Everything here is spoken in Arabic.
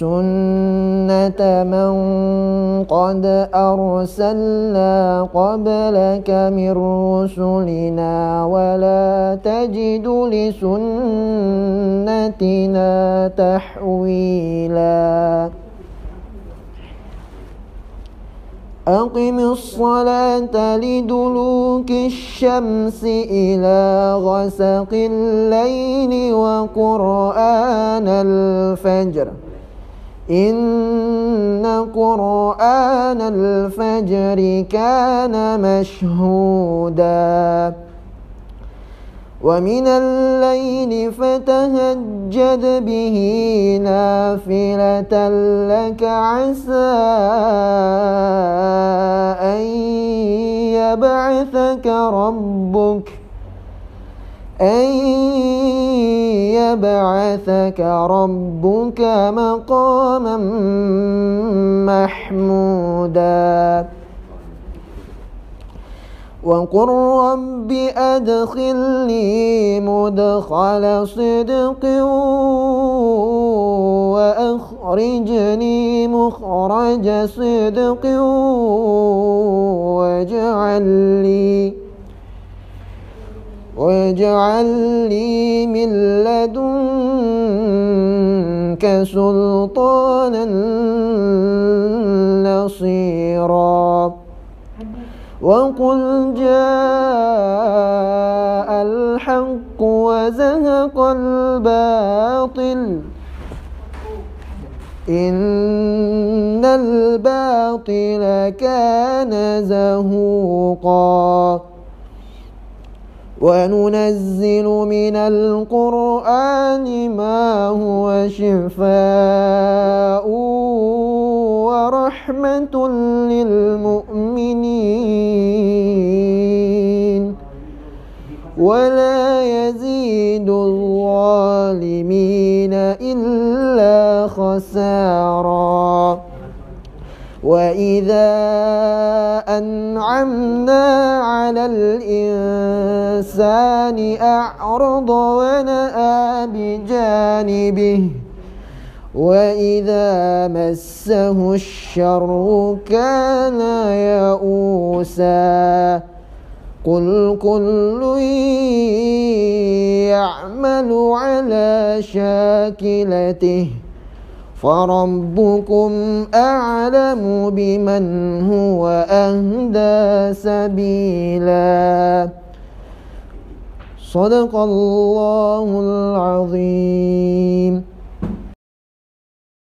سنة من قد أرسلنا قبلك من رسلنا ولا تجد لسنتنا تحويلا أقم الصلاة لدلوك الشمس إلى غسق الليل وقرآن الفجر إن قرآن الفجر كان مشهودا. ومن الليل فتهجد به نافلة لك عسى أن يبعثك ربك أن يبعثك ربك مقاما محمودا. وقل رب أدخلني مدخل صدق وأخرجني مخرج صدق واجعل لي واجعل لي من لدنك سلطانا نصيرا. وقل جاء الحق وزهق الباطل. إن الباطل كان زهوقا. وننزل من القرآن ما هو شفاء ورحمة للمؤمنين. ولا يزيد الظالمين إلا خسارا. وإذا أنعمنا على الإنسان أعرض ونأى بجانبه وإذا مسه الشر كان يئوسا قل كل يعمل على شاكلته فربكم أعلم بمن هو أهدى سبيلا. صدق الله العظيم.